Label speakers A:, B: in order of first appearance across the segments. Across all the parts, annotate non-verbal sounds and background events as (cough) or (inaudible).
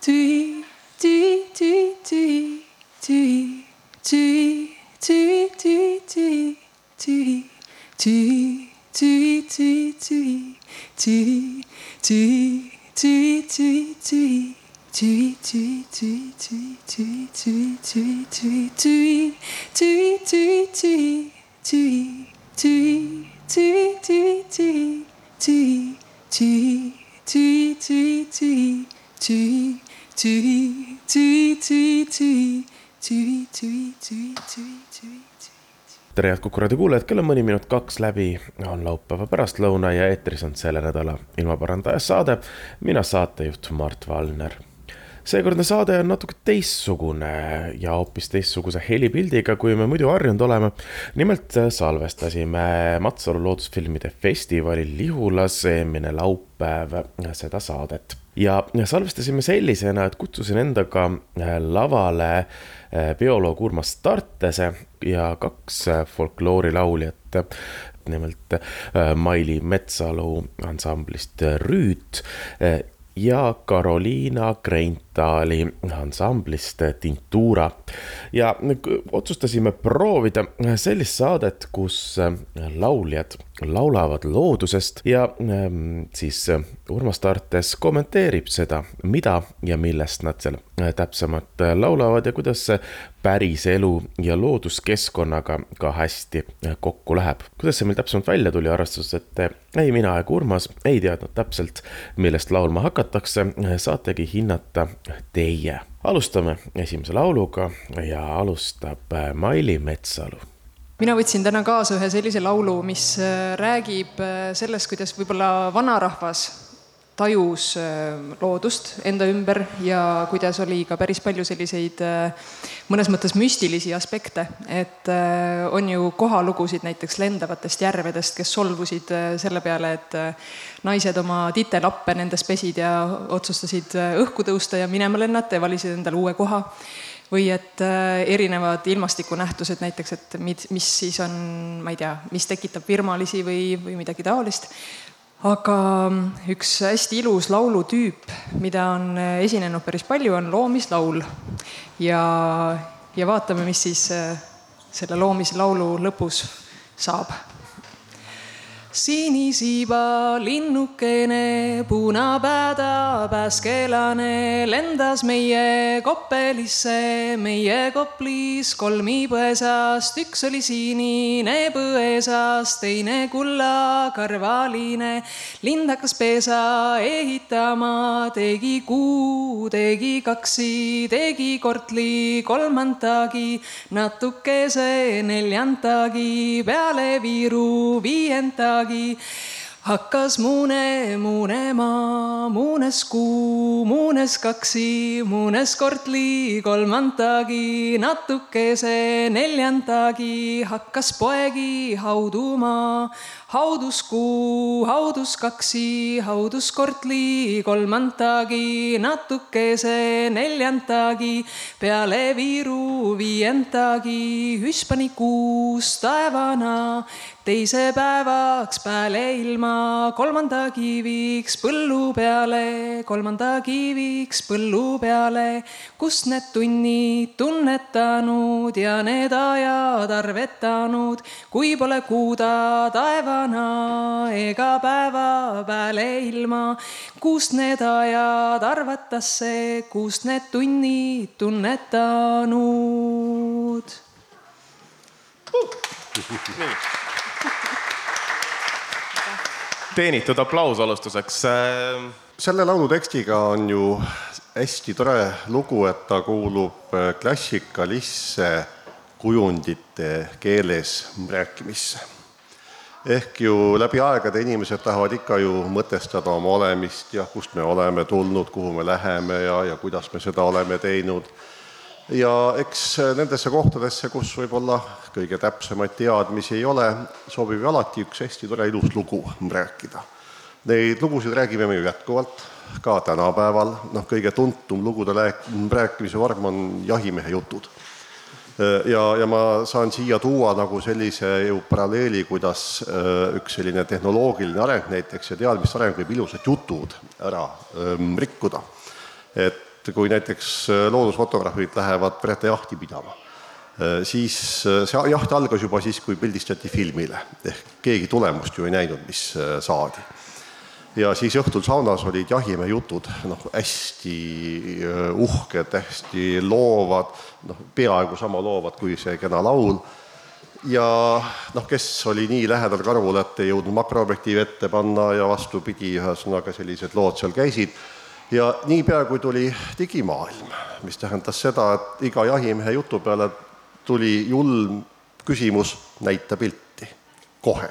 A: Tühi, tühi, tühi, tühi, tühi, tühi, tühi, tühi, tühi, tühi, tühi, tühi, tühi, tühi, tühi, tühi, tühi, tühi, tühi. Tui, tui, tui, tui, tui, tui, tui, tui, tui, tui, tui, tui, tui,
B: tere, head Kuku raadio kuulajad, kell on mõni minut kaks läbi, on laupäeva pärastlõuna ja eetris on selle nädala ilmaparandaja saade. mina saatejuht Mart Valner seekordne saade on natuke teistsugune ja hoopis teistsuguse helipildiga, kui me muidu harjunud oleme. nimelt salvestasime Matsalu loodusfilmide festivalil Lihulas eelmine laupäev seda saadet ja salvestasime sellisena, et kutsusin endaga lavale bioloog Urmas Tartese ja kaks folkloorilauljat nimelt Maili Metsalu ansamblist Rüüt ja Carolina Kreintali ansamblist Tintura. ja otsustasime proovida sellist saadet, kus lauljad laulavad loodusest ja ähm, siis Urmas Tartes kommenteerib seda, mida ja millest nad seal täpsemalt laulavad ja kuidas see päris elu ja looduskeskkonnaga ka hästi kokku läheb. kuidas see meil täpsemalt välja tuli, arvestades, et ei mina ega Urmas ei teadnud täpselt, millest laulma hakatakse, saategi hinnata teie. alustame esimese lauluga ja alustab Maili Metsalu
A: mina võtsin täna kaasa ühe sellise laulu, mis räägib sellest, kuidas võib-olla vanarahvas tajus loodust enda ümber ja kuidas oli ka päris palju selliseid mõnes mõttes müstilisi aspekte, et on ju kohalugusid näiteks lendavatest järvedest, kes solvusid selle peale, et naised oma titelappe nendes pesid ja otsustasid õhku tõusta ja minema lennata ja valisid endale uue koha või et erinevad ilmastikunähtused näiteks, et mis, mis siis on, ma ei tea, mis tekitab virmalisi või, või midagi taolist. Aga üks hästi ilus laulutüüp, mida on esinenud päris palju, on loomislaul. ja, ja vaatame, mis siis selle loomislaulu lõpus saab sinisiiba linnukene, punapääda pääskelane lendas meie koppelisse, meie koplis kolmipõesast, üks oli sinine põesas, teine kullakarvaline. lind hakkas pesa ehitama, tegi kuu, tegi kaksi, tegi kortli kolmandagi, natukese neljandagi, peale viiru viiendagi midagi. hakkas muune muunema, muunes kuu, muunes kaksi, muunes kortli kolmandagi, natukese neljandagi, hakkas poegi hauduma haudus kuu, haudus kaksi, haudus kortli kolmandagi, natukese neljandagi, peale viiru viiendagi, hüspani kuus taevana, teise päevaks peale ilma, kolmanda kiviks põllu peale, kolmanda kiviks põllu peale, kus need tunnid tunnetanud ja need ajad arvetanud, kui pole kuuda taeva vana ega päeva peale ilma, kust need ajad arvatasse, kust need tunnid tunnetanud?
B: Uh.. Teenitud aplaus alustuseks.
C: selle laulu tekstiga on ju hästi tore lugu, et ta kuulub klassikalisse kujundite keeles rääkimisse ehk ju läbi aegade inimesed tahavad ikka ju mõtestada oma olemist ja kust me oleme tulnud, kuhu me läheme ja, ja kuidas me seda oleme teinud. ja eks nendesse kohtadesse, kus võib-olla kõige täpsemaid teadmisi ei ole, sobib ju alati üks hästi tore ilus lugu rääkida. Neid lugusid räägime me ju jätkuvalt ka tänapäeval, noh, kõige tuntum lugude rääkimise vorm on jahimehe jutud ja, ja ma saan siia tuua nagu sellise ju paralleeli, kuidas äh, üks selline tehnoloogiline areng näiteks ja teadmiste areng võib ilusad jutud ära ähm, rikkuda. et kui näiteks äh, loodusfotograafid lähevad perede jahti pidama, äh, siis see jaht algas juba siis, kui pildistati filmile, ehk keegi tulemust ju ei näinud, mis saadi ja siis õhtul saunas olid jahimehe jutud, noh, hästi äh, uhked, hästi loovad, noh, peaaegu sama loovad kui see kena laul. ja noh, kes oli nii lähedal karvule, et ei jõudnud makroobjektiivi ette panna ja vastupidi, ühesõnaga sellised lood seal käisid. ja niipea, kui tuli digimaailm, mis tähendas seda, et iga jahimehe jutu peale tuli julm küsimus, näita pilti, kohe.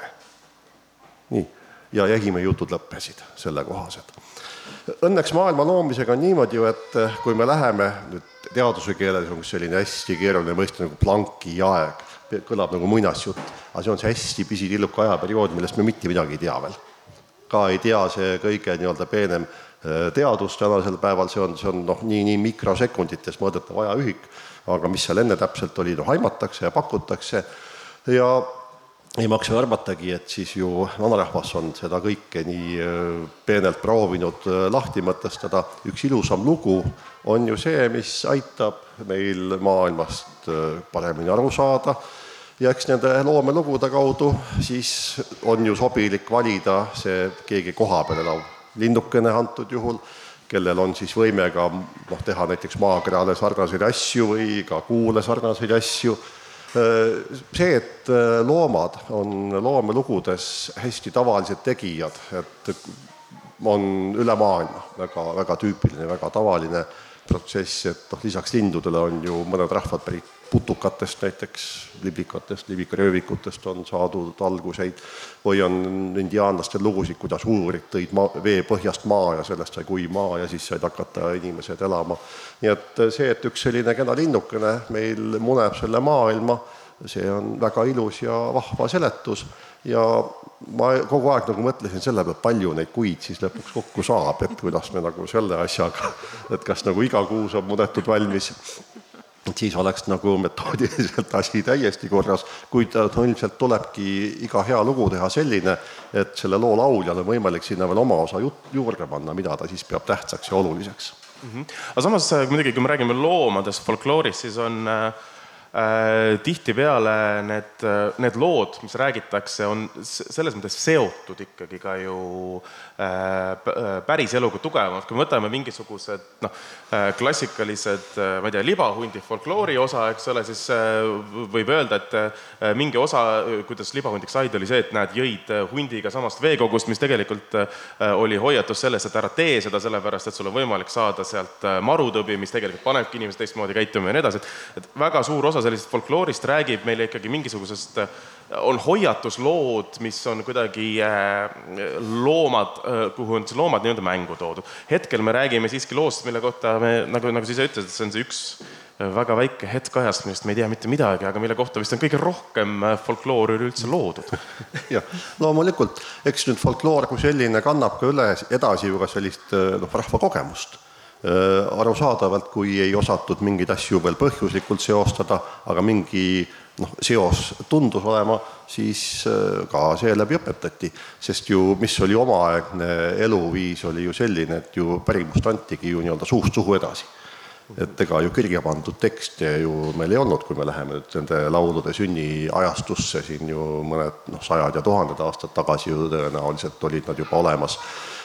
C: nii ja jahimehe jutud lõppesid sellekohased. Õnneks maailma loomisega on niimoodi ju, et eh, kui me läheme nüüd teaduse keeles on selline hästi keeruline mõiste nagu Plancki aeg, kõlab nagu muinasjutt, aga see on see hästi pisitilluke ajaperiood, millest me mitte midagi ei tea veel. ka ei tea see kõige nii-öelda peenem eh, teadus tänasel päeval, see on, see on noh, nii, nii mikrosekundites mõõdetav ajaühik, aga mis seal enne täpselt oli, noh aimatakse ja pakutakse. Ja ei maksa arvatagi, et siis ju vanarahvas on seda kõike nii äh, peenelt proovinud äh, lahti mõtestada. üks ilusam lugu on ju see, mis aitab meil maailmast äh, paremini aru saada. Ja eks nende loomelugude kaudu siis on ju sobilik valida see keegi koha peal elav linnukene antud juhul, kellel on siis võime ka noh, teha näiteks maakerale sarnaseid asju või ka kuule sarnaseid asju. See, et äh, loomad on loomelugudes hästi tavalised tegijad, et on üle maailma väga, väga tüüpiline, väga tavaline protsess, et noh, lisaks lindudele on ju mõned rahvad pärit putukatest näiteks, liblikatest, libikaröövikutest on saadud alguseid või on indiaanlastel lugusid, kuidas uurid tõid maa, vee põhjast maa ja sellest sai kuiv maa ja siis said hakata inimesed elama. nii et see, et üks selline kena linnukene meil muneb selle maailma, see on väga ilus ja vahva seletus ja ma kogu aeg nagu mõtlesin selle peale, palju neid kuid siis lõpuks kokku saab, et kuidas me nagu selle asjaga, et kas nagu iga kuu saab mudetud valmis et siis oleks nagu metoodiliselt asi täiesti korras, kuid no ilmselt tulebki iga hea lugu teha selline, et selle loo lauljal on võimalik sinna veel oma osa jut-, juurde panna, mida ta siis peab tähtsaks ja oluliseks
B: mm. -hmm. aga samas muidugi, kui me räägime loomadest, folkloorist, siis on äh, Äh, tihtipeale need, need lood, mis räägitakse, on selles mõttes seotud ikkagi ka ju äh, äh, päris eluga tugevamalt, kui me võtame mingisugused noh, klassikalised, ma ei tea, libahundi folkloori osa, eks ole, siis võib öelda, et mingi osa, kuidas libahundiks said, oli see, et näed, jõid hundiga samast veekogust, mis tegelikult oli hoiatus sellest, et ära tee seda, sellepärast et sul on võimalik saada sealt marutõbi, mis tegelikult panebki inimesed teistmoodi käituma ja nii edasi, et et väga suur osa sellisest folkloorist räägib meile ikkagi mingisugusest, on hoiatuslood, mis on kuidagi äh, loomad, äh, kuhu on siis loomad nii-öelda mängu toodud. hetkel me räägime siiski loost, mille kohta me, nagu, nagu sa ise ütlesid, see on see üks väga väike hetk ajast, millest me ei tea mitte midagi, aga mille kohta vist on kõige rohkem äh, folkloori üleüldse loodud. (laughs)
C: jah, loomulikult, eks nüüd folkloor kui selline kannab ka üle edasi ju ka sellist noh, rahva kogemust Äh, arusaadavalt, kui ei osatud mingeid asju veel põhjuslikult seostada, aga mingi noh, seos tundus olema, siis äh, ka seeläbi õpetati. sest ju, mis oli omaaegne eluviis, oli ju selline, et ju pärimust antigi ju nii-öelda suust suhu edasi. et ega ju kirja pandud tekste ju meil ei olnud, kui me läheme nüüd nende laulude sünniajastusse siin ju mõned noh, sajad ja tuhanded aastad tagasi ju tõenäoliselt olid nad juba olemas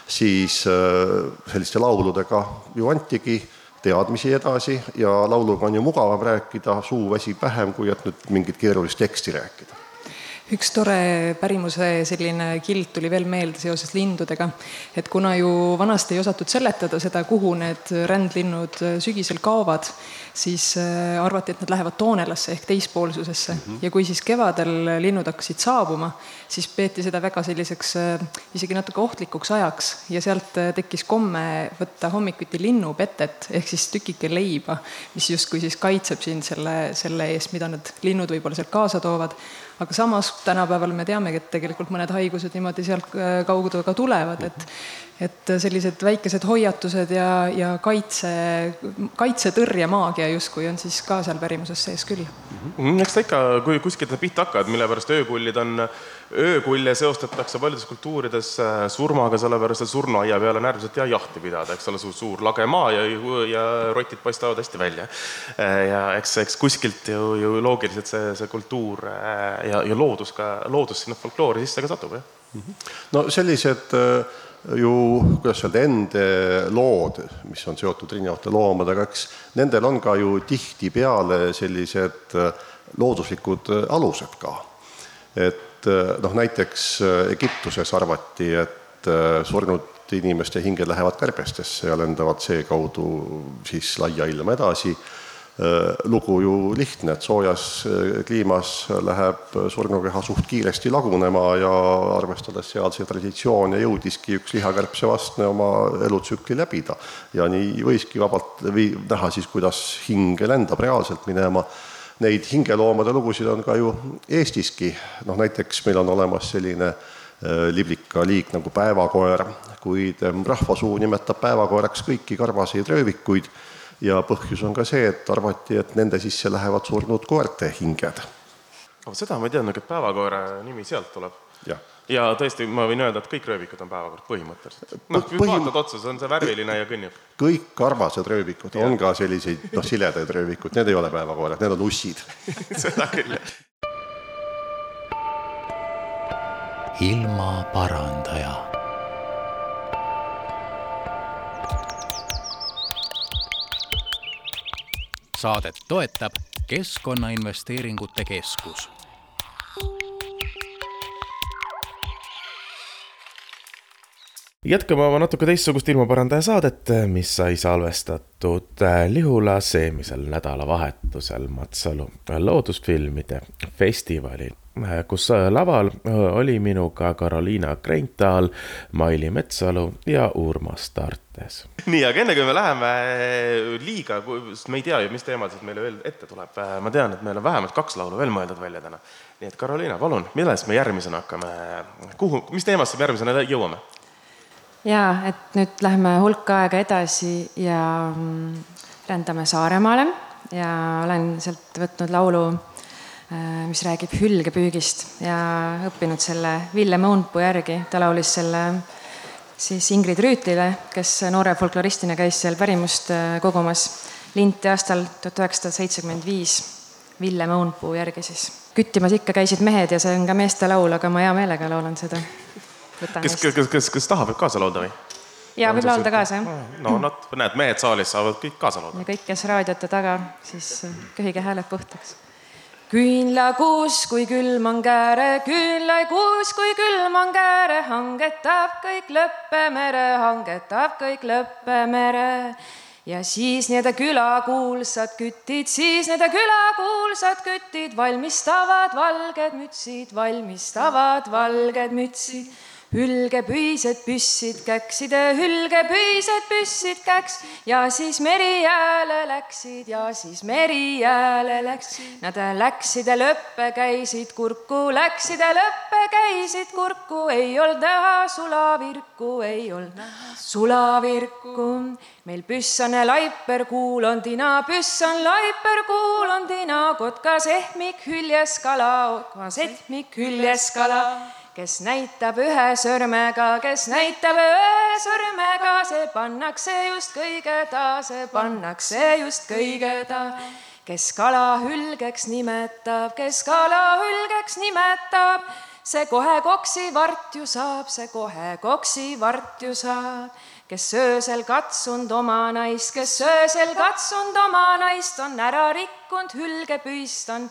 C: siis äh, selliste lauludega ju antigi teadmisi edasi ja lauluga on ju mugavam rääkida, suu väsib vähem, kui et nüüd mingit keerulist teksti rääkida
A: üks tore pärimuse selline kild tuli veel meelde seoses lindudega, et kuna ju vanasti ei osatud seletada seda, kuhu need rändlinnud sügisel kaovad, siis äh, arvati, et nad lähevad toonelasse ehk teispoolsusesse. Mm -hmm. ja kui siis kevadel linnud hakkasid saabuma, siis peeti seda väga selliseks äh, isegi natuke ohtlikuks ajaks ja sealt äh, tekkis komme võtta hommikuti linnupetet ehk siis tükike leiba, mis justkui siis kaitseb sind selle, selle eest, mida need linnud võib-olla sealt kaasa toovad aga samas tänapäeval me teamegi, et tegelikult mõned haigused niimoodi sealt äh, kaudu ka tulevad, et et sellised väikesed hoiatused ja, ja kaitse, kaitsetõrjemaagia justkui on siis ka seal pärimuses sees küll
B: mm. -hmm. eks ta ikka, kui kuskilt need pihta hakkavad, mille pärast öökullid on, öökulle seostatakse paljudes kultuurides äh, surmaga, sellepärast et surnuaia peal on äärmiselt hea jahti pidada, eks ole, suur lage maa ja, ja rotid paistavad hästi välja. Äh, ja eks, eks kuskilt ju, ju loogiliselt see, see kultuur ja, ja loodus ka, loodus sinna folkloori sisse ka satub, jah.
C: -hmm. no sellised äh ju, kuidas öelda, endelood, mis on seotud erinevate loomadega, eks nendel on ka ju tihtipeale sellised äh, looduslikud äh, alused ka. et noh, näiteks Egiptuses arvati, et surnud inimeste hinged lähevad kärbestesse ja lendavad seekaudu siis laia ilma edasi lugu ju lihtne, et soojas äh, kliimas läheb surnukeha suht kiiresti lagunema ja arvestades sealseid traditsioone, jõudiski üks lihakärbse vastne oma elutsükli läbida. ja nii võiski vabalt või näha siis, kuidas hing lendab reaalselt minema. Neid hingeloomade lugusid on ka ju Eestiski, noh näiteks meil on olemas selline äh, liblika liik nagu päevakoer, kuid rahvasuu nimetab päevakoeraks kõiki karvaseid röövikuid ja põhjus on ka see, et arvati, et nende sisse lähevad surnud koerte hinged.
B: aga seda ma ei teadnud, et päevakoera nimi sealt tuleb. ja tõesti, ma võin öelda, et kõik röövikud on päevakoerd põhimõtteliselt. noh, põhim... vaatad otsa, see on see värviline ja kõnnib.
C: kõik karvased röövikud, on ka selliseid noh, siledaid röövikud, need ei ole päevakoerad, need on ussid (laughs)
B: seda küll, jah.
D: ilmaparandaja saadet toetab Keskkonnainvesteeringute Keskus.
E: jätkame oma natuke teistsugust ilmaparandaja saadet, mis sai salvestatud Lihula seemisel nädalavahetusel Matsalu loodusfilmide festivalil kus laval oli minuga Carolina Kreinthal, Maili Metsalu ja Urmas Tartes.
B: nii, aga enne kui me läheme liiga, sest me ei tea ju, mis teemasid meile veel ette tuleb, ma tean, et meil on vähemalt kaks laulu veel mõeldud välja täna. nii et Carolina, palun, millest me järgmisena hakkame, kuhu, mis teemasse me järgmisena jõuame?
F: jaa, et nüüd läheme hulk aega edasi ja mm, rändame Saaremaale ja olen sealt võtnud laulu Äh, mis räägib hülgepüügist ja õppinud selle Ville Mõunpuu järgi. ta laulis selle siis Ingrid Rüütlile, kes noore folkloristina käis seal pärimust äh, kogumas linti aastal tuhat üheksasada seitsekümmend viis. Ville Mõunpuu järgi siis. küttimas ikka käisid mehed ja see on ka meeste laul, aga ma hea meelega laulan seda.
B: kes, kes, kes, kes, kes tahab, võib kaasa laulda või?
F: ja võib laulda kaasa, jah.
B: no nad, näed, mehed saalis saavad kõik kaasa laulda.
F: ja kõik, kes raadiote taga, siis köhige hääled puhtaks küünlakuus, kui külm on kääre, küünlakuus, kui külm on kääre, hangetab kõik lõppemere, hangetab kõik lõppemere. ja siis need külakuulsad kütid, siis need külakuulsad kütid valmistavad valged mütsid, valmistavad valged mütsid hülgepüised püssid käksid, hülgepüised püssid käks ja siis meri jääle läksid ja siis meri jääle läks. Nad läksid ja lõppe käisid kurku, läksid ja lõppe käisid kurku, ei olnud näha sulavirku, ei olnud näha sulavirku. meil püss on laiper, kuul on tina, püss on laiper, kuul on tina, kotkas ehmik hüljes kala, kotkas ehmik hüljes kala kes näitab ühe sõrmega, kes näitab ühe sõrmega, see pannakse just kõige ta, see pannakse just kõige ta. kes kala hülgeks nimetab, kes kala hülgeks nimetab, see kohe koksi vart ju saab, see kohe koksi vart ju saab kes öösel katsunud oma naist, kes öösel katsunud oma naist, on ära rikkunud hülgepüist, on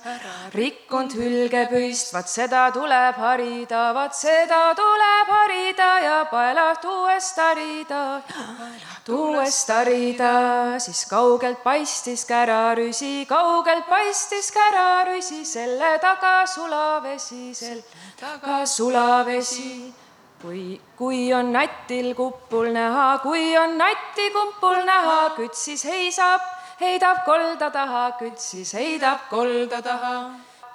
F: rikkunud hülgepüist, vaat seda tuleb harida, vaat seda tuleb harida ja paelad uuest harida, uuest harida, siis kaugelt paistis kärarüsi, kaugelt paistis kärarüsi, selle taga sulavesi, selle taga sulavesi kui, kui on natil kupul näha, kui on nati kupul näha, kütt siis heisab, heidab kolda taha, kütt siis heidab kolda taha.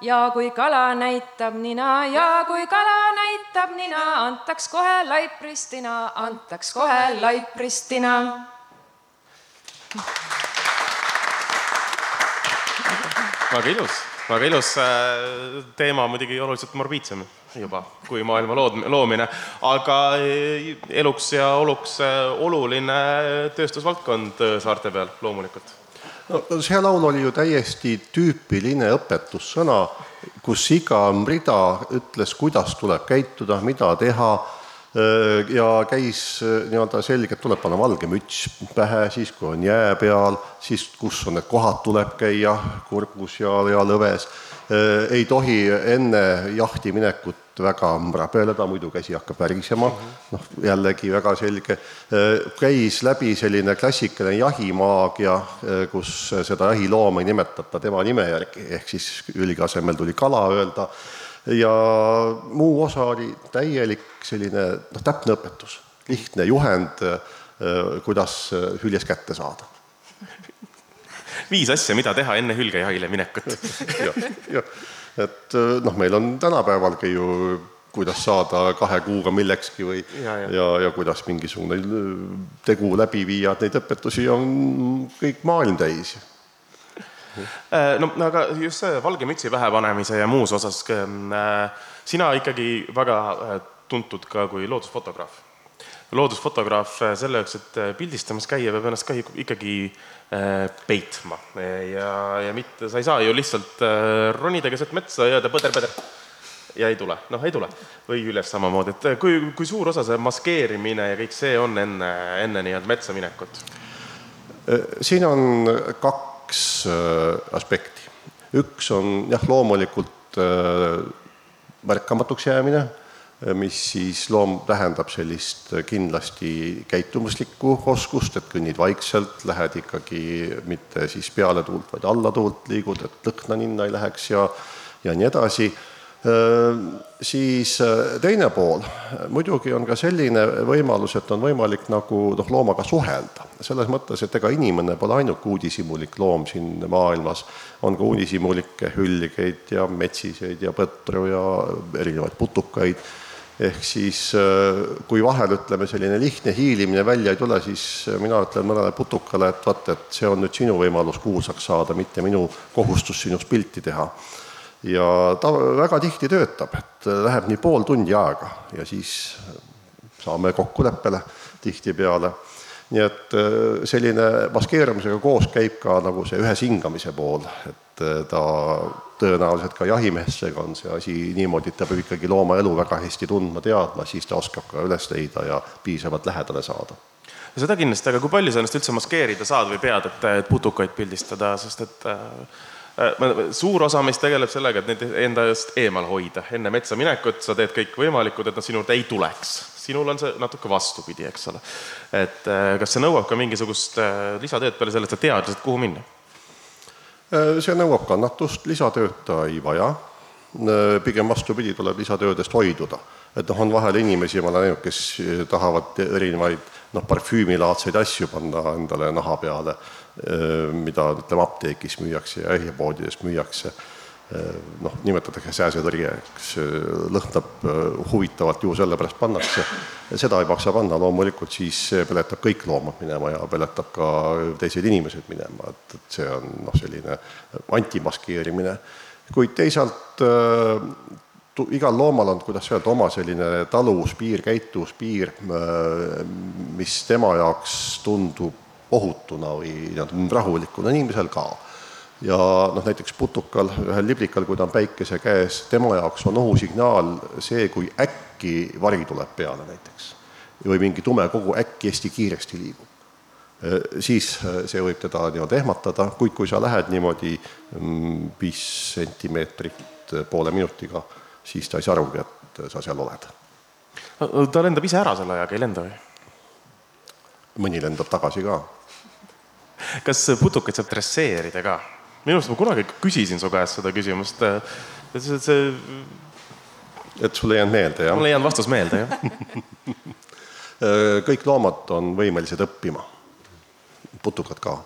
F: ja kui kala näitab nina ja kui kala näitab nina, antaks kohe laipristina, antaks kohe laipristina.
B: väga ilus, väga ilus äh, teema, muidugi oluliselt morbiidsem juba kui maailma lood-, loomine, aga äh, eluks ja oluks äh, oluline tööstusvaldkond saarte peal loomulikult.
C: no see laul oli ju täiesti tüüpiline õpetussõna, kus iga rida ütles, kuidas tuleb käituda, mida teha ja käis nii-öelda selgelt, tuleb panna valge müts pähe, siis kui on jää peal, siis kus on need kohad, tuleb käia kurgus ja, ja lõves. Ei tohi enne jahti minekut väga rabeleda, muidu käsi hakkab värisema, noh jällegi väga selge. käis läbi selline klassikaline jahimaagia, kus seda jahilooma ei nimetata tema nime järgi, ehk siis hülge asemel tuli kala öelda. Ja muu osa oli täielik selline noh, täpne õpetus, lihtne juhend, kuidas hüljes kätte saada.
B: Viis asja, mida teha enne hülgejahile minekut (laughs)
C: jah, jah, et noh, meil on tänapäevalgi ju kuidas saada kahe kuuga millekski või ja, ja. ja, ja kuidas mingisugune tegu läbi viia, et neid õpetusi on kõik maailm täis
B: Äh, no aga just see valge mütsi pähepanemise ja muus osas, äh, sina ikkagi väga äh, tuntud ka kui loodusfotograaf. Loodusfotograaf selle jaoks, et pildistamas käia, peab ennast ka ikkagi peitma ja, ja mitte, sa ei saa ju lihtsalt ronida keset metsa ja öelda põder-põder ja ei tule, noh, ei tule. või üles samamoodi, et kui, kui suur osa see maskeerimine ja kõik see on enne, enne nii-öelda metsa minekut?
C: siin on kaks äh, aspekti. üks on jah, loomulikult äh, märkamatuks jäämine, äh, mis siis loom tähendab sellist kindlasti käitumuslikku oskust, et kõnnid vaikselt, lähed ikkagi mitte siis peale tuult, vaid alla tuult liigud, et lõhna ninna ei läheks ja ja nii edasi. Siis teine pool, muidugi on ka selline võimalus, et on võimalik nagu noh, loomaga suhelda. selles mõttes, et ega inimene pole ainuke uudishimulik loom siin maailmas, on ka uudishimulikke hülgeid ja metsiseid ja põtru ja erinevaid putukaid, ehk siis kui vahel, ütleme, selline lihtne hiilimine välja ei tule, siis mina ütlen mõnele putukale, et vaat, et see on nüüd sinu võimalus kuulsaks saada, mitte minu kohustus sinust pilti teha ja ta väga tihti töötab, et läheb nii pool tundi aega ja siis saame kokkuleppele tihtipeale. Nii et äh, selline maskeerumisega koos käib ka nagu see ühes hingamise pool, et äh, ta tõenäoliselt ka jahimeestega on see asi niimoodi, et ta peab ikkagi looma elu väga hästi tundma, teadma, siis ta oskab ka üles leida ja piisavalt lähedale saada.
B: Seda kindlasti, aga kui palju sa ennast üldse maskeerida saad või pead, et, et putukaid pildistada, sest et Äh, suur osa meist tegeleb sellega, et neid enda eest eemal hoida. enne metsa minekut sa teed kõik võimalikud, et nad sinu juurde ei tuleks. sinul on see natuke vastupidi, eks ole. et äh, kas see nõuab ka mingisugust äh, lisatööd peale sellest, et tead lihtsalt, kuhu minna?
C: see nõuab kannatust, lisatööd ta ei vaja. pigem vastupidi, tuleb lisatöödest hoiduda. et noh, on vahel inimesi, ma olen näinud, kes tahavad erinevaid noh, parfüümilaadseid asju panna endale naha peale mida ütleme, apteegis müüakse ja jahipoodides müüakse, noh, nimetatakse sääsetõrjeks, lõhnab huvitavalt, ju sellepärast pannakse. seda ei maksa panna, loomulikult siis see peletab kõik loomad minema ja peletab ka teised inimesed minema, et, et see on noh, selline antimaskeerimine. kuid teisalt igal loomal on, kuidas öelda, oma selline taluvuspiir, käituvuspiir, mis tema jaoks tundub ohutuna või nii-öelda rahulikuna, inimesel ka. ja noh, näiteks putukal, ühel liblikal, kui ta on päikese käes, tema jaoks on ohusignaal see, kui äkki vari tuleb peale näiteks. või mingi tume kogu äkki hästi kiiresti liigub siis see võib teda nii-öelda ehmatada, kuid kui sa lähed niimoodi mm, viis sentimeetrit poole minutiga, siis ta ei saa arugi, et sa seal oled.
B: ta lendab ise ära selle ajaga, ei lenda või?
C: mõni lendab tagasi ka.
B: Kas putukaid saab dresseerida ka? minu arust ma kunagi küsisin su käest seda küsimust. see, see.
C: et sul ei jäänud meelde, jah?
B: mul ei jäänud vastus meelde, jah (laughs)
C: kõik loomad on võimelised õppima, putukad ka.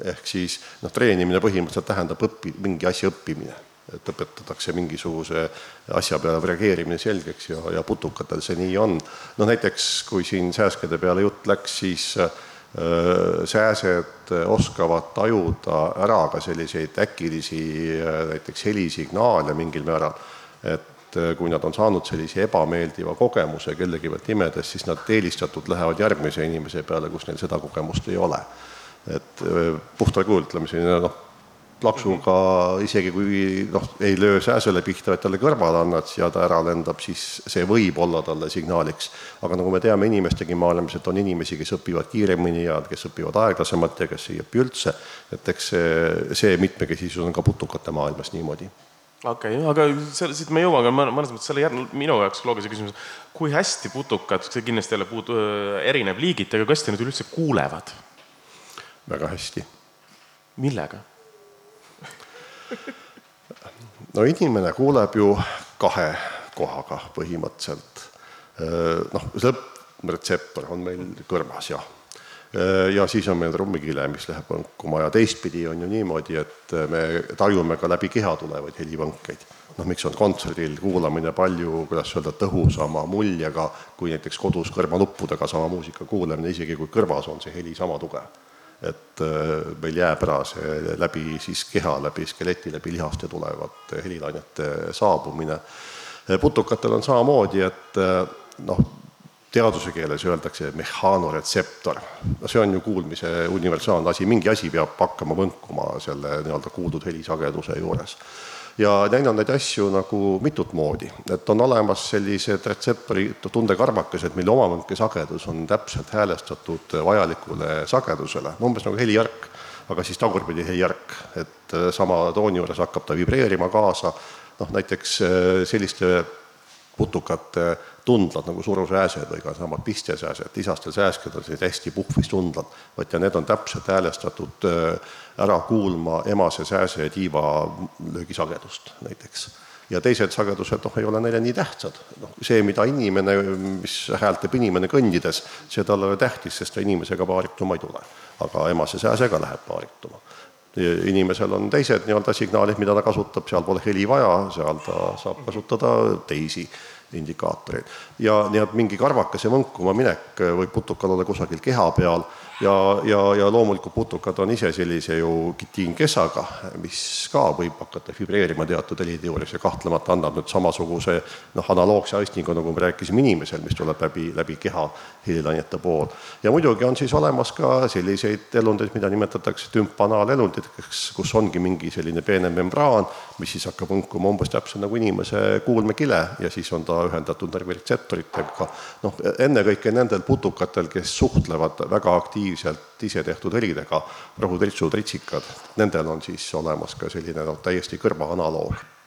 C: ehk siis noh, treenimine põhimõtteliselt tähendab õpi-, mingi asja õppimine, et õpetatakse mingisuguse asja peale reageerimine selgeks ja, ja putukatel see nii on. no näiteks, kui siin sääskede peale jutt läks, siis äh, sääsed oskavad tajuda ära ka selliseid äkilisi näiteks helisignaale mingil määral, et kui nad on saanud sellise ebameeldiva kogemuse kellegi pealt imedes, siis nad eelistatult lähevad järgmise inimese peale, kus neil seda kogemust ei ole. et puhtal kujul ütleme selline noh, plaksuga isegi kui noh, ei löö sääsele pihta, vaid talle kõrvale annad ja ta ära lendab, siis see võib olla talle signaaliks. aga nagu me teame inimestegi maailmas, et on inimesi, kes õpivad kiiremini ja kes õpivad aeglasemalt ja kes ei õpi üldse, et eks see, see mitmekesisus on ka putukate maailmas niimoodi
B: okei okay,, aga selle, siit me jõuame mõnes mõttes selle järg-, minu jaoks loogilise küsimuse, kui hästi putukad, see kindlasti jälle puudu, erineb liigiti, aga kas te nüüd üldse kuulevad?
C: väga hästi.
B: millega?
C: No inimene kuuleb ju kahe kohaga põhimõtteliselt. noh, lõppretseptor on meil kõrvas, jah. ja siis on meil trummikile, mis läheb võnkuma ja teistpidi on ju niimoodi, et me tajume ka läbi keha tulevaid helivõnkeid. noh, miks on kontserdil kuulamine palju, kuidas öelda, tõhusama muljega kui näiteks kodus kõrvanuppudega sama muusika kuulamine, isegi kui kõrvas on see heli sama tugev et äh, meil jääb ära see läbi siis keha, läbi skeleti, läbi lihaste tulevate helilainete saabumine. putukatel on samamoodi, et äh, noh, teaduse keeles öeldakse mehaanoretseptor, no see on ju kuulmise universaalne asi, mingi asi peab hakkama võnkuma selle nii-öelda kuuldud helisageduse juures ja näinud neid asju nagu mitut moodi, et on olemas sellised retseptori tundekarvakesed, mille omavõnkesagedus on täpselt häälestatud vajalikule sagedusele, umbes nagu helijärk, aga siis tagurpidi helijärk, et sama tooni juures hakkab ta vibreerima kaasa, noh näiteks selliste putukate tundlad nagu surusääsed või ka samad pistesääsed, isastel sääsked on sellised hästi puhvis tundlad, vot ja need on täpselt häälestatud äh, ära kuulma emase sääse tiiva löögisagedust näiteks. ja teised sagedused noh, ei ole neile nii tähtsad, noh see, mida inimene, mis häält teeb inimene kõndides, see talle ei ole tähtis, sest ta inimesega paarituma ei tule. aga emase sääsega läheb paarituma inimesel on teised nii-öelda signaalid, mida ta kasutab, seal pole heli vaja, seal ta saab kasutada teisi indikaatoreid. ja nii et mingi karvakese võnkuma minek võib putukal olla kusagil keha peal ja, ja, ja loomulikult putukad on ise sellise ju kitiinkessaga, mis ka võib hakata vibreerima teatud helide juures ja kahtlemata annab nüüd samasuguse noh, analoogse aistingu, nagu me rääkisime inimesel, mis tuleb läbi, läbi keha helilainete pool. ja muidugi on siis olemas ka selliseid elundeid, mida nimetatakse tümpanaalelunditeks, kus ongi mingi selline peene membraan, mis siis hakkab võnkuma umbes täpselt nagu inimese kuulmekile ja siis on ta ühendatud närviretseptoritega. noh, ennekõike nendel putukatel, kes suhtlevad väga aktiivselt ise tehtud helidega, rohutritsud, ritsikad, nendel on siis olemas ka selline noh, täiesti kõrvaanaloog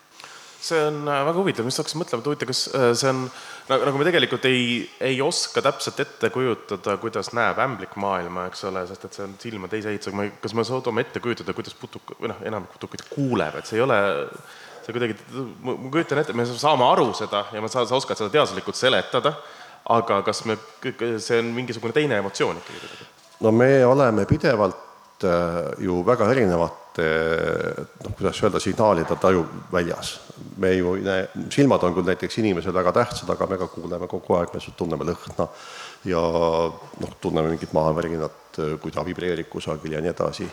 B: see on äh, väga huvitav, just hakkasin mõtlema, et huvitav, kas äh, see on, nagu me tegelikult ei, ei oska täpselt ette kujutada, kuidas näeb ämblik maailma, eks ole, sest et see on silmade iseehitus, aga me, kas me suudame ette kujutada, kuidas putuk, või noh, enamik putukaid kuuleb, et see ei ole, see kuidagi, ma kujutan ette, me saame aru seda ja ma saan, sa oskad seda teaduslikult seletada, aga kas me, see on mingisugune teine emotsioon ikkagi
C: no me oleme pidevalt äh, ju väga erinevate noh, kuidas öelda, signaalide taju väljas. me ju ei näe, silmad on küll näiteks inimesel väga tähtsad, aga me ka kuuleme kogu aeg, me tunneme lõhna ja noh, tunneme mingit maavärinat, kui ta vibreerib kusagil ja nii edasi.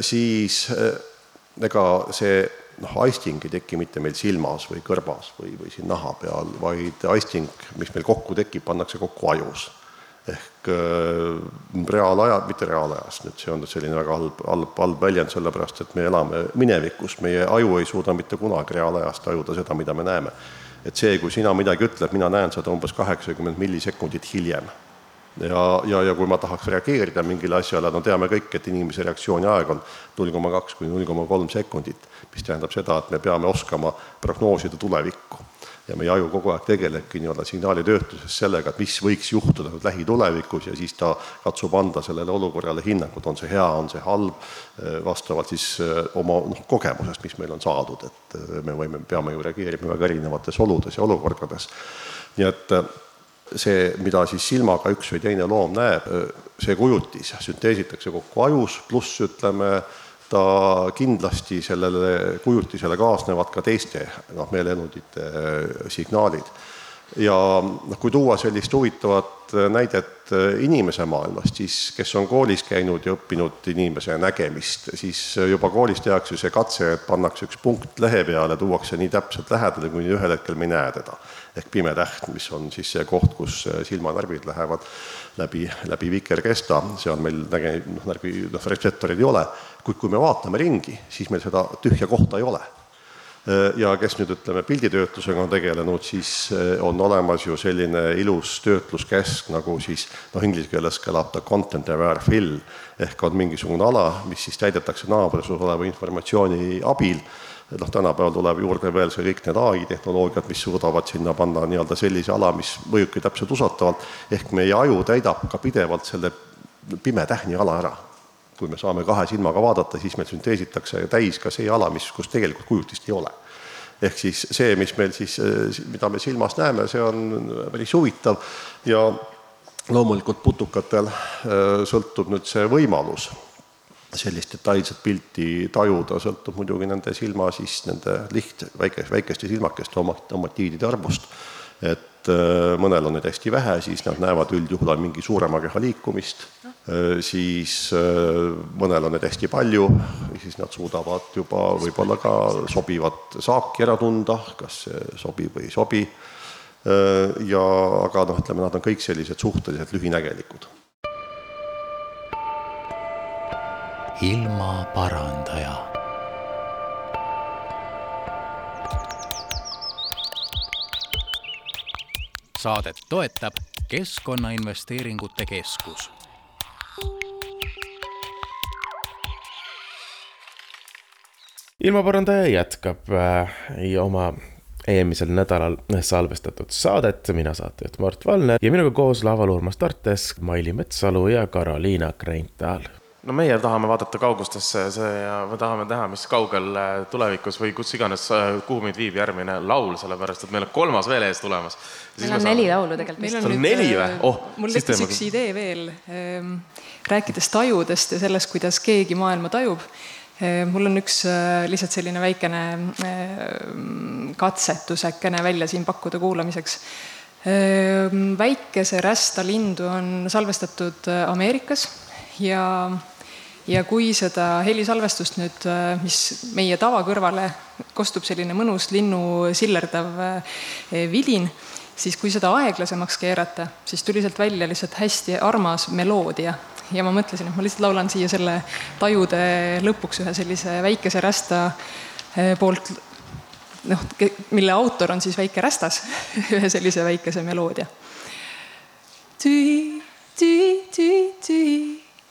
C: Siis ega see noh, aisting ei teki mitte meil silmas või kõrvas või, või siin naha peal, vaid aisting, mis meil kokku tekib, pannakse kokku ajus ehk äh, reaalaja, mitte reaalajas, nüüd see on nüüd selline väga halb, halb, halb väljend, sellepärast et me elame minevikus, meie aju ei suuda mitte kunagi reaalajas tajuda seda, mida me näeme. et see, kui sina midagi ütled, mina näen seda umbes kaheksakümmend millisekundit hiljem ja, ja, ja kui ma tahaks reageerida mingile asjale, no teame kõik, et inimese reaktsiooni aeg on null koma kaks kuni null koma kolm sekundit, mis tähendab seda, et me peame oskama prognoosida tulevikku ja meie aju kogu aeg tegelebki nii-öelda signaalitöötluses sellega, et mis võiks juhtuda nüüd lähitulevikus ja siis ta katsub anda sellele olukorrale hinnangut, on see hea, on see halb, eh, vastavalt siis eh, oma noh, kogemusest, mis meil on saadud, et eh, me võime, peame ju reageerima väga erinevates oludes ja olukordades. nii et see, mida siis silmaga üks või teine loom näeb, see kujutis sünteesitakse kokku ajus, pluss ütleme, ta kindlasti sellele kujutisele kaasnevad ka teiste noh, meeleelundite äh, signaalid. ja noh, kui tuua sellist huvitavat äh, näidet äh, inimese maailmast, siis kes on koolis käinud ja õppinud inimese nägemist, siis juba koolis tehakse see katse, et pannakse üks punkt lehe peale, tuuakse nii täpselt lähedale, kuni ühel hetkel me ei näe teda. ehk pime täht, mis on siis see koht, kus silmanärvid lähevad läbi, läbi vikerkesta, seal meil näge-, noh, närvi, noh, retseptoreid ei ole kuid kui me vaatame ringi, siis meil seda tühja kohta ei ole. ja kes nüüd ütleme, pilditöötlusega on tegelenud, siis eh, on olemas ju selline ilus töötluskäsk nagu siis noh, inglise keeles kõlab ta content aware fill ehk on mingisugune ala, mis siis täidetakse naabruses oleva informatsiooni abil. Noh, tänapäeval tuleb juurde veel see kõik need ai tehnoloogiad, mis suudavad sinna panna nii-öelda sellise ala, mis mõjubki täpselt usutavalt, ehk meie aju täidab ka pidevalt selle pime tähni ala ära kui me saame kahe silmaga vaadata, siis meil sünteesitakse täis ka see ala, mis, kus tegelikult kujutist ei ole. ehk siis see, mis meil siis, mida me silmas näeme, see on päris huvitav ja loomulikult putukatel äh, sõltub nüüd see võimalus sellist detailset pilti tajuda, sõltub muidugi nende silma siis nende liht-, väike, väikeste silmakeste oma, omatiidide arvust. et äh, mõnel on neid hästi vähe, siis nad näevad üldjuhul mingi suurema keha liikumist Äh, siis äh, mõnel on neid hästi palju, siis nad suudavad juba võib-olla ka sobivat saaki ära tunda, kas see sobib või ei sobi. Ja aga noh, ütleme, nad on kõik sellised suhteliselt lühinägelikud.
D: ilmaparandaja saadet toetab Keskkonnainvesteeringute Keskus
E: ilmaparandaja jätkab äh, oma eelmisel nädalal salvestatud saadet, mina saatejuht Mart Valner ja minuga koos laval Urmas Tartes, Maili Metsalu ja Karoliina Kreintal.
B: No meie tahame vaadata kaugustesse see ja me tahame näha, mis kaugel äh, tulevikus või kus iganes, äh, kuhu meid viib järgmine laul, sellepärast et meil on kolmas veel ees tulemas.
F: meil on neli laulu tegelikult.
A: meil on nüüd,
B: neli või?
A: Äh, oh, mul tekkis üks idee veel, ähm, rääkides tajudest ja sellest, kuidas keegi maailma tajub mul on üks lihtsalt selline väikene katsetusekene välja siin pakkuda kuulamiseks. väikese rästa lindu on salvestatud Ameerikas ja, ja kui seda helisalvestust nüüd, mis meie tavakõrvale kostub selline mõnus linnu sillerdav vilin, siis kui seda aeglasemaks keerata, siis tuli sealt välja lihtsalt hästi armas meloodia ja ma mõtlesin, et ma lihtsalt laulan siia selle tajude lõpuks ühe sellise väikese rästa eh, poolt noh, mille autor on siis väike rästas, (laughs) ühe sellise väikese meloodia. tühi, tühi, tühi, tühi,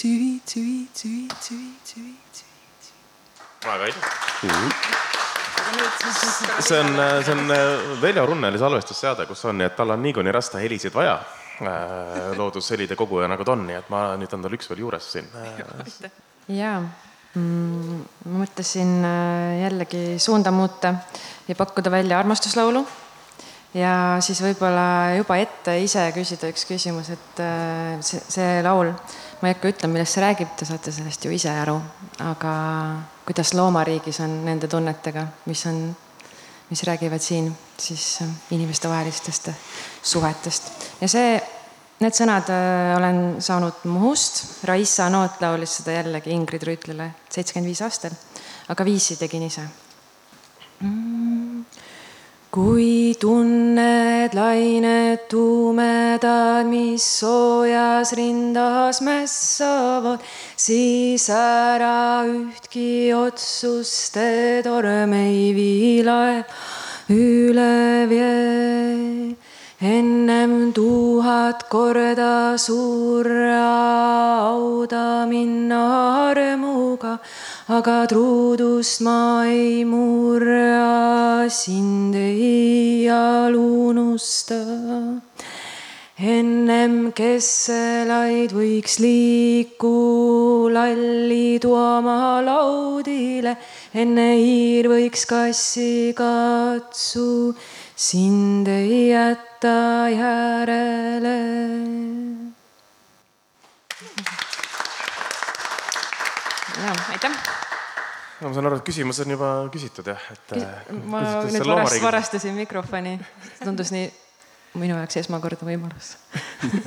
A: tui, tui, tui, tui.
B: väga ilus. see on, see on Veljo Runneli salvestusseade, kus on nii, et tal on niikuinii rasta helisid vaja Äh, loodushelide koguja, nagu ta on, nii et ma nüüd on tal üks veel juures siin.
F: jaa mm,, ma mõtlesin äh, jällegi suunda muuta ja pakkuda välja armastuslaulu. ja siis võib-olla juba ette ise küsida üks küsimus, et äh, see, see laul, ma ei hakka ütlema, millest see räägib, te saate sellest ju ise aru, aga kuidas loomariigis on nende tunnetega, mis on, mis räägivad siin siis inimestevahelistest suhetest. ja see, need sõnad olen saanud Muhust, Raissa Noot laulis seda jällegi Ingrid Rüütlile seitsekümmend viis aastal, aga viisi tegin ise. Mm kui tunned lained tumedad, mis soojas rindas mässavad, siis ära ühtki otsuste torm ei vii laev üle vee. Ennem tuhat korda surra hauda minna armuga aga truudust ma ei murra, sind ei unusta. ennem kesselaid võiks liiku lalli tuoma laudile, enne hiir võiks kassi katsu, sind ei jäta järele ja aitäh.
B: no ma saan aru, et küsimus on juba küsitud jah, et.
F: ma nüüd varast, varastasin mikrofoni, tundus nii minu jaoks esmakordne võimalus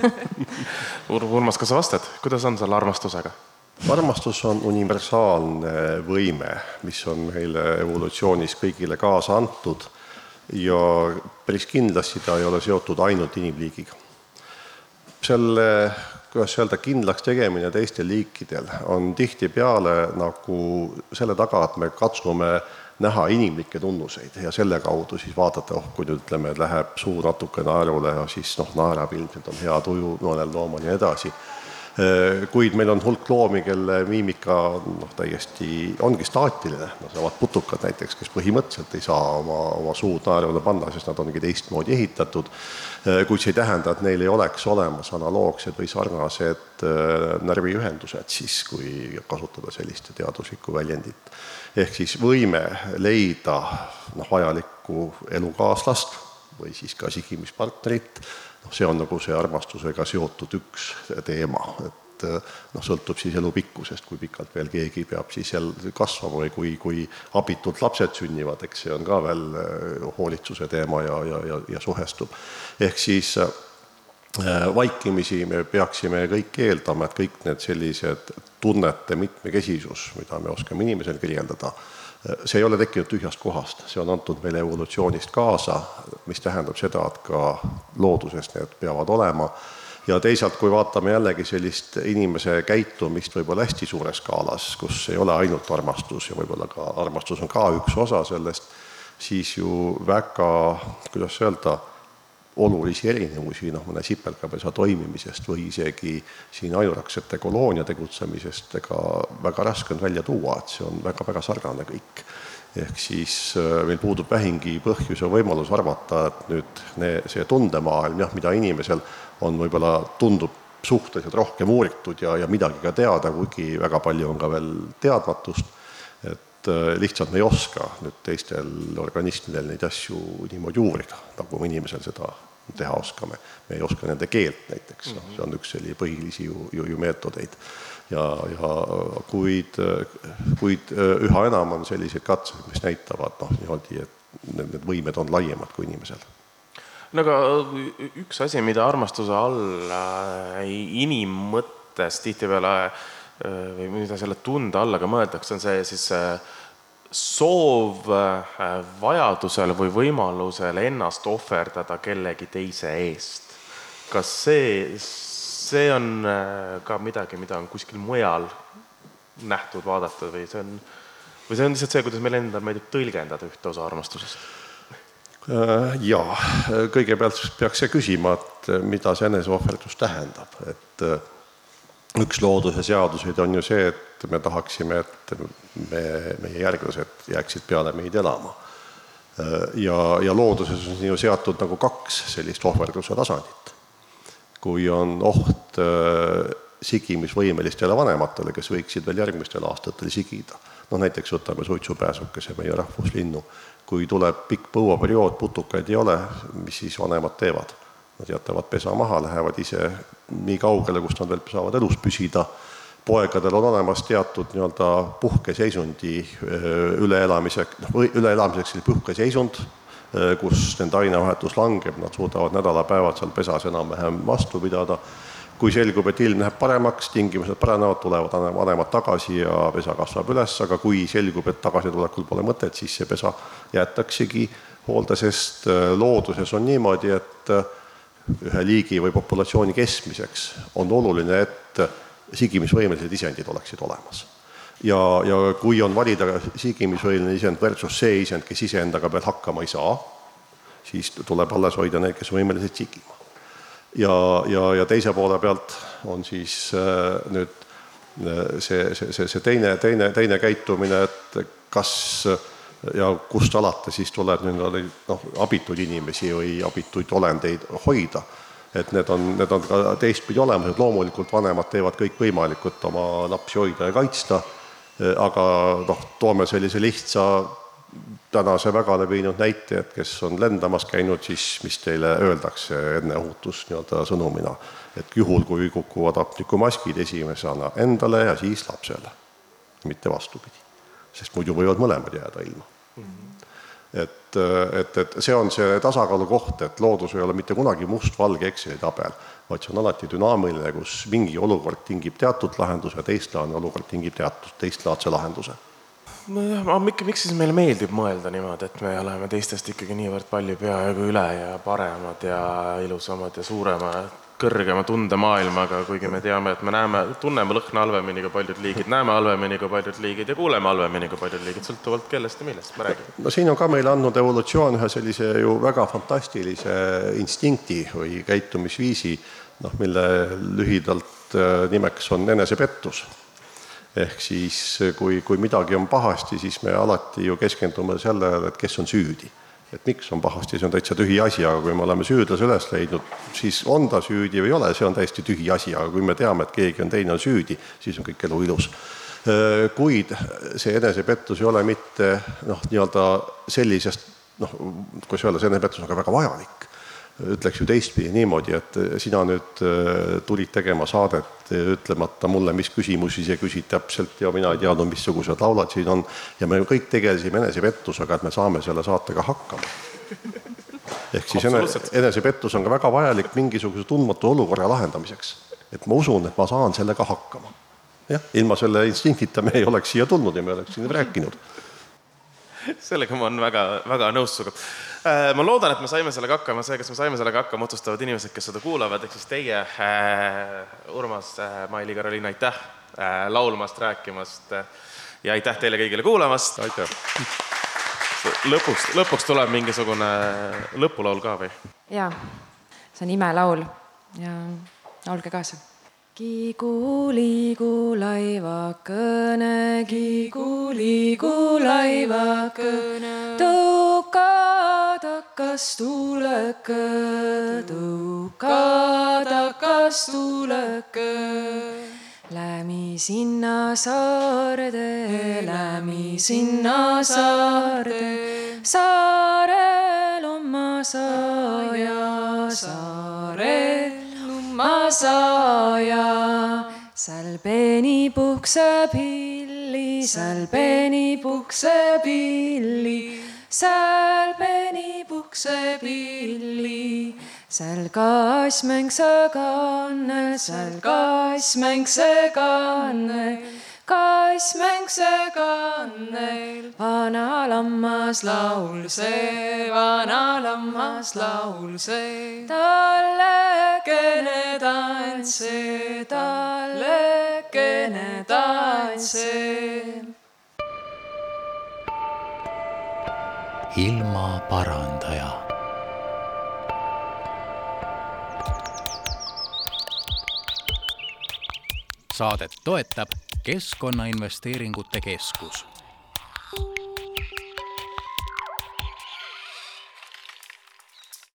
F: (laughs)
B: Ur-, Urmas, kas sa vastad, kuidas on selle armastusega?
C: armastus on universaalne võime, mis on meile evolutsioonis kõigile kaasa antud ja päris kindlasti ta ei ole seotud ainult inimliigiga. selle kuidas öelda, kindlaks tegemine teistel liikidel on tihtipeale nagu selle taga, et me katsume näha inimlikke tunnuseid ja selle kaudu siis vaadata, oh, kui nüüd ütleme, läheb suu natuke naerule siis noh, naerab ilmselt on hea tuju mõnel loomal ja nii edasi kuid meil on hulk loomi, kelle miimika noh, täiesti ongi staatiline, needsamad putukad näiteks, kes põhimõtteliselt ei saa oma, oma suud naerule panna, sest nad ongi teistmoodi ehitatud, äh, kuid see ei tähenda, et neil ei oleks olemas analoogsed või sarnased äh, närviühendused siis, kui kasutada sellist teaduslikku väljendit. ehk siis võime leida noh, vajalikku elukaaslast või siis ka sigimispartnerit noh, see on nagu see armastusega seotud üks teema, et noh, sõltub siis elu pikkusest, kui pikalt veel keegi peab siis seal kasvama või kui, kui abitult lapsed sünnivad, eks see on ka veel eh, hoolitsuse teema ja, ja, ja, ja suhestub. ehk siis äh, vaikimisi me peaksime kõik eeldama, et kõik need sellised tunnete mitmekesisus, mida me oskame inimesel kirjeldada, see ei ole tekkinud tühjast kohast, see on antud meile evolutsioonist kaasa, mis tähendab seda, et ka looduses need peavad olema. ja teisalt, kui vaatame jällegi sellist inimese käitumist võib-olla hästi suures skaalas, kus ei ole ainult armastus ja võib-olla ka armastus on ka üks osa sellest, siis ju väga, kuidas öelda olulisi erinevusi noh, mõne sipelgapesa toimimisest või isegi siin ajuraksete koloonia tegutsemisest, ega väga raske on välja tuua, et see on väga-väga sarnane kõik. ehk siis äh, meil puudub vähimgi põhjus ja võimalus arvata, et nüüd ne, see tundemaailm jah, mida inimesel on võib-olla, tundub suhteliselt rohkem uuritud ja, ja midagi ka teada, kuigi väga palju on ka veel teadmatust, et äh, lihtsalt me ei oska nüüd teistel organismidel neid asju niimoodi uurida, nagu inimesel seda teha oskame. me ei oska nende keelt näiteks, noh, see on üks selline põhilisi ju, ju, ju meetodeid. ja, ja kuid, kuid üha enam on selliseid katseid, mis näitavad noh, niimoodi, et need, need võimed on laiemad kui inimesel
B: no aga üks asi, mida armastuse all äh, inimmõttes tihtipeale äh, või mida selle tunde alla ka mõeldakse, on see siis äh, soov äh, vajadusel või võimalusel ennast ohverdada kellegi teise eest. kas see, see on äh, ka midagi, mida on kuskil mujal nähtud, vaadatud või see on, või see on lihtsalt see, kuidas meil endal meeldib tõlgendada ühte osa armastusest?
C: Äh, jaa, kõigepealt peaks see küsima, et mida see eneseohverdus tähendab, et üks looduse seaduseid on ju see, et me tahaksime, et me, meie järglased jääksid peale meid elama. ja, ja looduses on ju seatud nagu kaks sellist ohverduse tasandit. kui on oht äh, sigimisvõimelistele vanematele, kes võiksid veel järgmistel aastatel sigida, noh näiteks võtame suitsupääsukese, meie rahvuslinnu, kui tuleb pikk põuaperiood, putukaid ei ole, mis siis vanemad teevad? Nad jätavad pesa maha, lähevad ise nii kaugele, kus nad veel saavad elus püsida, poegadel on olemas teatud nii-öelda puhkeseisundi üleelamiseks, noh, üleelamiseks selline puhkeseisund, kus nende ainevahetus langeb, nad suudavad nädalapäevad seal pesas enam-vähem vastu pidada. Kui selgub, et ilm läheb paremaks, tingimused paranevad, tulevad vanemad tagasi ja pesa kasvab üles, aga kui selgub, et tagasitulekul pole mõtet, siis see pesa jäetaksegi hoolde, sest looduses on niimoodi, et ühe liigi või populatsiooni kestmiseks on oluline, et sigimisvõimelised isendid oleksid olemas. ja, ja kui on valida sigimisvõimeline isend versus see isend, kes iseendaga veel hakkama ei saa, siis tuleb alles hoida need, kes on võimelised sigima ja, ja, ja teise poole pealt on siis äh, nüüd äh, see, see, see, see teine, teine, teine käitumine, et kas ja kust alates siis tuleb nii-öelda noh, abituid inimesi või abituid olendeid hoida. et need on, need on ka teistpidi olemas, et loomulikult vanemad teevad kõik võimalikut oma lapsi hoida ja kaitsta, aga noh, toome sellise lihtsa tänase väga levinud näite, et kes on lendamas käinud, siis mis teile öeldakse enne ohutus nii-öelda sõnumina, et juhul, kui kukuvad hapnikumaskid esimesena endale ja siis lapsele, mitte vastupidi. Sest muidu võivad mõlemad jääda ilma mm. -hmm. et, et, et see on see tasakaalu koht, et loodus ei ole mitte kunagi must-valge Exceli tabel, vaid see on alati dünaamiline, kus mingi olukord tingib teatud lahenduse, teistlaadne olukord tingib teatud teistlaadse lahenduse
B: ma, miks, miks siis meile meeldib mõelda niimoodi, et me oleme teistest ikkagi niivõrd palju peaaegu üle ja paremad ja ilusamad ja suurema, kõrgema tundemaailmaga, kuigi me teame, et me näeme, tunneme lõhna halvemini kui paljud liigid, näeme halvemini kui paljud liigid ja kuuleme halvemini kui paljud liigid, sõltuvalt kellest ja millest me räägime.
C: no siin on ka meile andnud evolutsioon ühe sellise ju väga fantastilise instinkti või käitumisviisi, noh, mille lühidalt äh, nimeks on enesepettus ehk siis kui, kui midagi on pahasti, siis me alati ju keskendume sellele, et kes on süüdi. Et miks on pahasti, see on täitsa tühi asi, aga kui me oleme süüdlase üles leidnud, siis on ta süüdi või ei ole, see on täiesti tühi asi, aga kui me teame, et keegi on teine on süüdi, siis on kõik elu ilus. kuid see enesepettus ei ole mitte noh, nii-öelda sellisest noh, kuidas öelda, see enesepettus on ka väga vajalik ütleks ju teistpidi niimoodi, et sina nüüd äh, tulid tegema saadet ütlemata mulle, mis küsimusi sa küsid täpselt ja mina ei teadnud, missugused laulad siin on ja me kõik tegelesime enesepettusega, et me saame selle saatega hakkama. ehk siis enesepettus on ka väga vajalik mingisuguse tundmatu olukorra lahendamiseks. et ma usun, et ma saan sellega hakkama. jah, ilma selle instinktita me ei oleks siia tulnud ja me oleks siin rääkinud
B: sellega ma olen väga, väga nõus sinuga. Äh, ma loodan, et me saime sellega hakkama, see, kas me saime sellega hakkama, otsustavad inimesed, kes seda kuulavad, ehk siis teie äh,, Urmas äh,, Maili, Karoliina, aitäh äh, laulmast, rääkimast ja aitäh teile kõigile kuulamast.
C: aitäh.
B: lõpuks, lõpuks tuleb mingisugune lõpulaul ka või?
F: jaa, see on imelaul ja laulge kaasa Kigu-liigu laivakene, kigu-liigu laivakene, tõuka takas tuleke, tõuka takas tuleke. Lämi sinna saarde, lämi sinna saarde, saarel on ma saaja, saarel masaaja. seal peeni puhkseb hilli, seal peeni puhkseb hilli, seal peeni puhkseb hilli. seal kassmäng seganne, seal kassmäng seganne kassmäng seganneil. vana lammas laul see, vana lammas laul see. talle kene tants see, talle kene tants see.
D: ilmaparandaja saadet toetab Keskkonnainvesteeringute Keskus